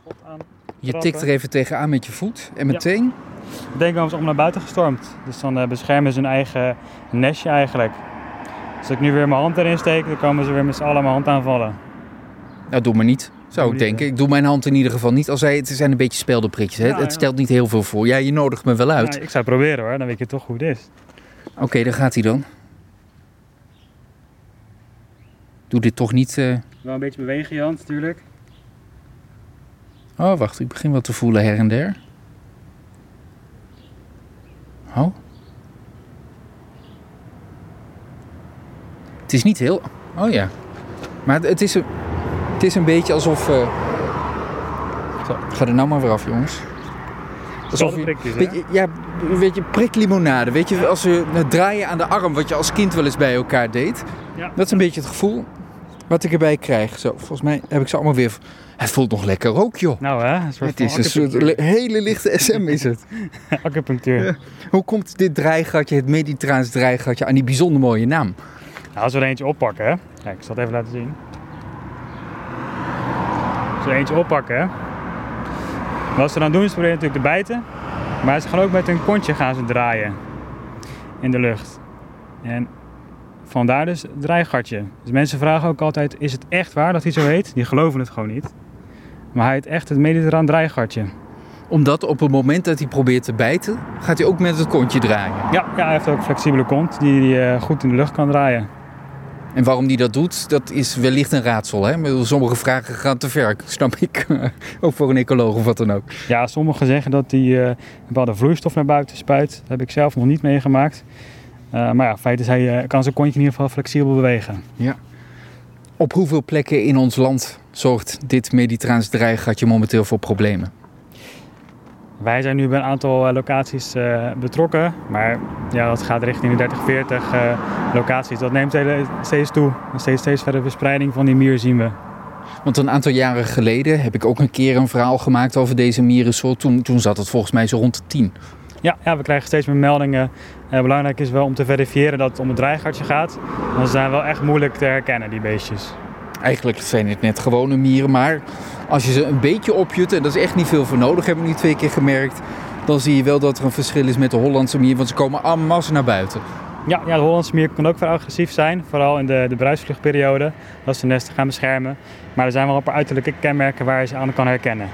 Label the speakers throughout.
Speaker 1: schot aan.
Speaker 2: Je
Speaker 1: trappen.
Speaker 2: tikt er even tegenaan met je voet en meteen.
Speaker 1: Ik denk dat ze allemaal naar buiten gestormd. Dus dan eh, beschermen ze hun eigen nestje eigenlijk. Als ik nu weer mijn hand erin steek, dan komen ze weer met z'n allen mijn hand aanvallen.
Speaker 2: Nou, doe maar niet. Zou ik denken. Ik doe mijn hand in ieder geval niet. Al zei het zijn een beetje speldenprikjes. Hè?
Speaker 1: Ja,
Speaker 2: het
Speaker 1: ja.
Speaker 2: stelt niet heel veel voor. Ja, je nodigt me wel uit.
Speaker 1: Nou, ik zou het proberen hoor, dan weet je toch hoe het is.
Speaker 2: Oké, daar gaat hij dan. Doe dit toch niet. eh,
Speaker 1: Wel een beetje bewegen je hand natuurlijk.
Speaker 2: Oh, wacht. Ik begin wat te voelen her en der. Oh. Het is niet heel. Oh ja. Maar het- is een, het is een beetje alsof. eh, Zo, ga er nou maar weer af, jongens. Alsof je,
Speaker 1: prikjes, hè?
Speaker 2: weet je, ja, weet je, priklimonade. Weet je, als we het draaien aan de arm, wat je als kind wel eens bij elkaar deed.
Speaker 1: Ja.
Speaker 2: Dat is een beetje het gevoel wat ik erbij krijg. Zo, volgens mij heb ik ze allemaal weer. Het voelt nog lekker ook, joh.
Speaker 1: Nou hè, een soort
Speaker 2: Het is een soort le- hele lichte SM is het.
Speaker 1: acupunctuur.
Speaker 2: Hoe komt dit draaigatje, het Mediterraans draaigatje, aan die bijzonder mooie naam?
Speaker 1: Nou, als we er eentje oppakken, hè. Kijk, ik zal het even laten zien. Als we er eentje oppakken, hè. Wat ze dan doen is proberen natuurlijk te bijten. Maar ze gaan ook met hun kontje gaan ze draaien. In de lucht. En vandaar dus het draaigatje. Dus mensen vragen ook altijd, is het echt waar dat hij zo heet? Die geloven het gewoon niet. Maar hij heet echt het mediterraan draaigatje.
Speaker 2: Omdat op het moment dat hij probeert te bijten, gaat hij ook met het kontje draaien.
Speaker 1: Ja, ja hij heeft ook een flexibele kont die hij eh, goed in de lucht kan draaien.
Speaker 2: En waarom hij dat doet, dat is wellicht een raadsel. Hè? Sommige vragen gaan te ver, snap ik. ook voor een ecoloog of wat dan ook.
Speaker 1: Ja, sommigen zeggen dat hij eh, een bepaalde vloeistof naar buiten spuit. Dat heb ik zelf nog niet meegemaakt. Eh, maar ja, feit is, hij kan zijn kontje in ieder geval flexibel bewegen.
Speaker 2: Op hoeveel plekken in ons land zorgt dit Mediterraans draaigatje momenteel voor problemen?
Speaker 1: Wij zijn nu bij een aantal eh, locaties eh, betrokken. Maar ja, dat gaat richting de 30, 40 eh, locaties. Dat neemt steeds toe. En steeds, steeds verder verspreiding van die mier zien we.
Speaker 2: Want een aantal jaren geleden heb ik ook een keer een verhaal gemaakt over deze mierensoort. Toen, toen zat het volgens mij zo rond de 10.
Speaker 1: Ja, ja, we krijgen steeds meer meldingen. Eh, belangrijk is wel om te verifiëren dat het om het draaigatje gaat. Want ze zijn wel echt moeilijk te herkennen, die beestjes.
Speaker 2: Eigenlijk zijn het net gewone mieren, maar als je ze een beetje opjut, en dat is echt niet veel voor nodig, hebben we nu twee keer gemerkt, dan zie je wel dat er een verschil is met de Hollandse mier, want ze komen en masse naar buiten.
Speaker 1: Ja, ja, de Hollandse mier kan ook vrij agressief zijn. Vooral in de, de bruisvluchtperiode. Dat ze nesten gaan beschermen. Maar er zijn wel een paar uiterlijke kenmerken waar je ze aan kan herkennen.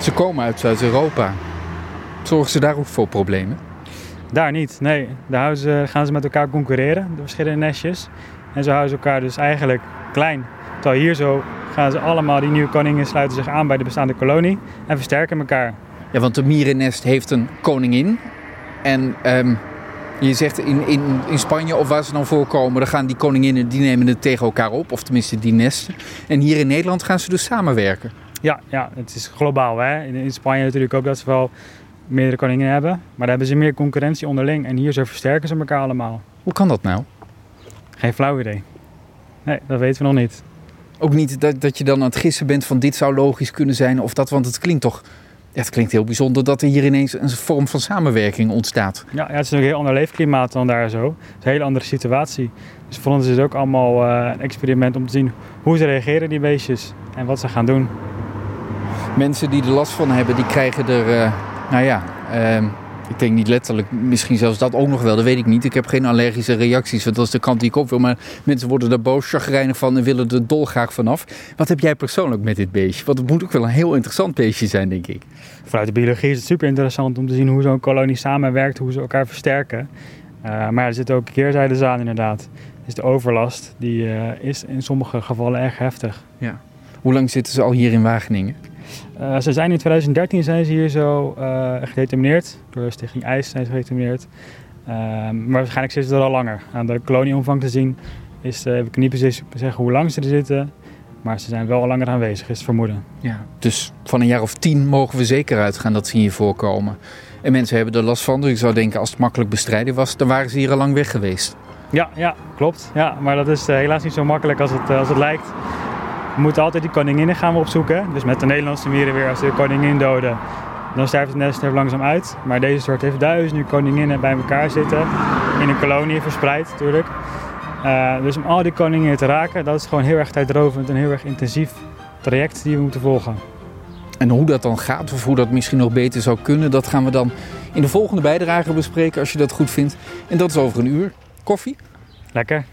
Speaker 2: Ze komen uit Zuid-Europa. Zorgen ze daar ook voor problemen?
Speaker 1: Daar niet, nee. Daar gaan ze met elkaar concurreren, de verschillende nestjes. En zo houden ze elkaar dus eigenlijk klein. Terwijl hier zo gaan ze allemaal, die nieuwe koningen sluiten zich aan bij de bestaande kolonie. En versterken elkaar.
Speaker 2: Ja, want de mierennest heeft een koningin. En ehm, je zegt in, in, in Spanje of waar ze dan voorkomen, dan gaan die koninginnen die nemen het tegen elkaar op. Of tenminste die nesten. En hier in Nederland gaan ze dus samenwerken.
Speaker 1: Ja, ja, het is globaal. Hè? In, in Spanje natuurlijk ook dat ze wel meerdere koningen hebben. Maar daar hebben ze meer concurrentie onderling. En hier zo versterken ze elkaar allemaal.
Speaker 2: Hoe kan dat nou?
Speaker 1: Geen flauw idee. Nee, dat weten we nog niet.
Speaker 2: Ook niet dat, dat je dan aan het gissen bent van dit zou logisch kunnen zijn of dat, want het klinkt toch... Ja, het klinkt heel bijzonder dat er hier ineens een vorm van samenwerking ontstaat.
Speaker 1: Ja, ja, het is een heel ander leefklimaat dan daar zo. Het is een hele andere situatie. Dus voor ons is het ook allemaal eh, een experiment om te zien hoe ze reageren, die beestjes. En wat ze gaan doen.
Speaker 2: Mensen die er last van hebben, die krijgen er, eh, nou ja, ehm, ik denk niet letterlijk, misschien zelfs dat ook nog wel, dat weet ik niet. Ik heb geen allergische reacties, want dat is de kant die ik op wil. Maar mensen worden er boos, chagrijnig van en willen er dolgraag vanaf. Wat heb jij persoonlijk met dit beestje? Want het moet ook wel een heel interessant beestje zijn, denk ik.
Speaker 1: Vanuit de biologie is het super interessant om te zien hoe zo'n kolonie samenwerkt, hoe ze elkaar versterken. Eh, maar er zitten ook keerzijdes aan inderdaad. Dus de overlast die, eh, is in sommige gevallen erg heftig.
Speaker 2: Hoe lang zitten ze al hier in Wageningen?
Speaker 1: Eh, ze zijn in 2013 zijn ze hier zo eh, gedetermineerd. Door de Stichting IJs zijn ze gedetermineerd. Eh, maar waarschijnlijk zitten ze er al langer. Aan de kolonieomvang te zien is, uh, ik kan niet precies zeggen hoe lang ze er zitten. Maar ze zijn wel al langer aanwezig, is het vermoeden.
Speaker 2: Ja. Dus van een jaar of tien mogen we zeker uitgaan dat ze hier voorkomen. En mensen hebben er last van. Dus ik zou denken, als het makkelijk bestrijden was, dan waren ze hier al lang weg geweest.
Speaker 1: Ja, ja klopt. Ja, maar dat is uh, helaas niet zo makkelijk als het, uh, als het lijkt. We moeten altijd die koninginnen gaan we opzoeken. Dus met de Nederlandse mieren weer, als ze de koningin doden, dan sterft het nest er langzaam uit. Maar deze soort heeft duizenden koninginnen bij elkaar zitten. In een kolonie verspreid natuurlijk. Uh, dus om al die koninginnen te raken, dat is gewoon heel erg tijdrovend en heel erg intensief traject die we moeten volgen.
Speaker 2: En hoe dat dan gaat, of hoe dat misschien nog beter zou kunnen, dat gaan we dan in de volgende bijdrage bespreken als je dat goed vindt. En dat is over een uur. Koffie?
Speaker 1: Lekker.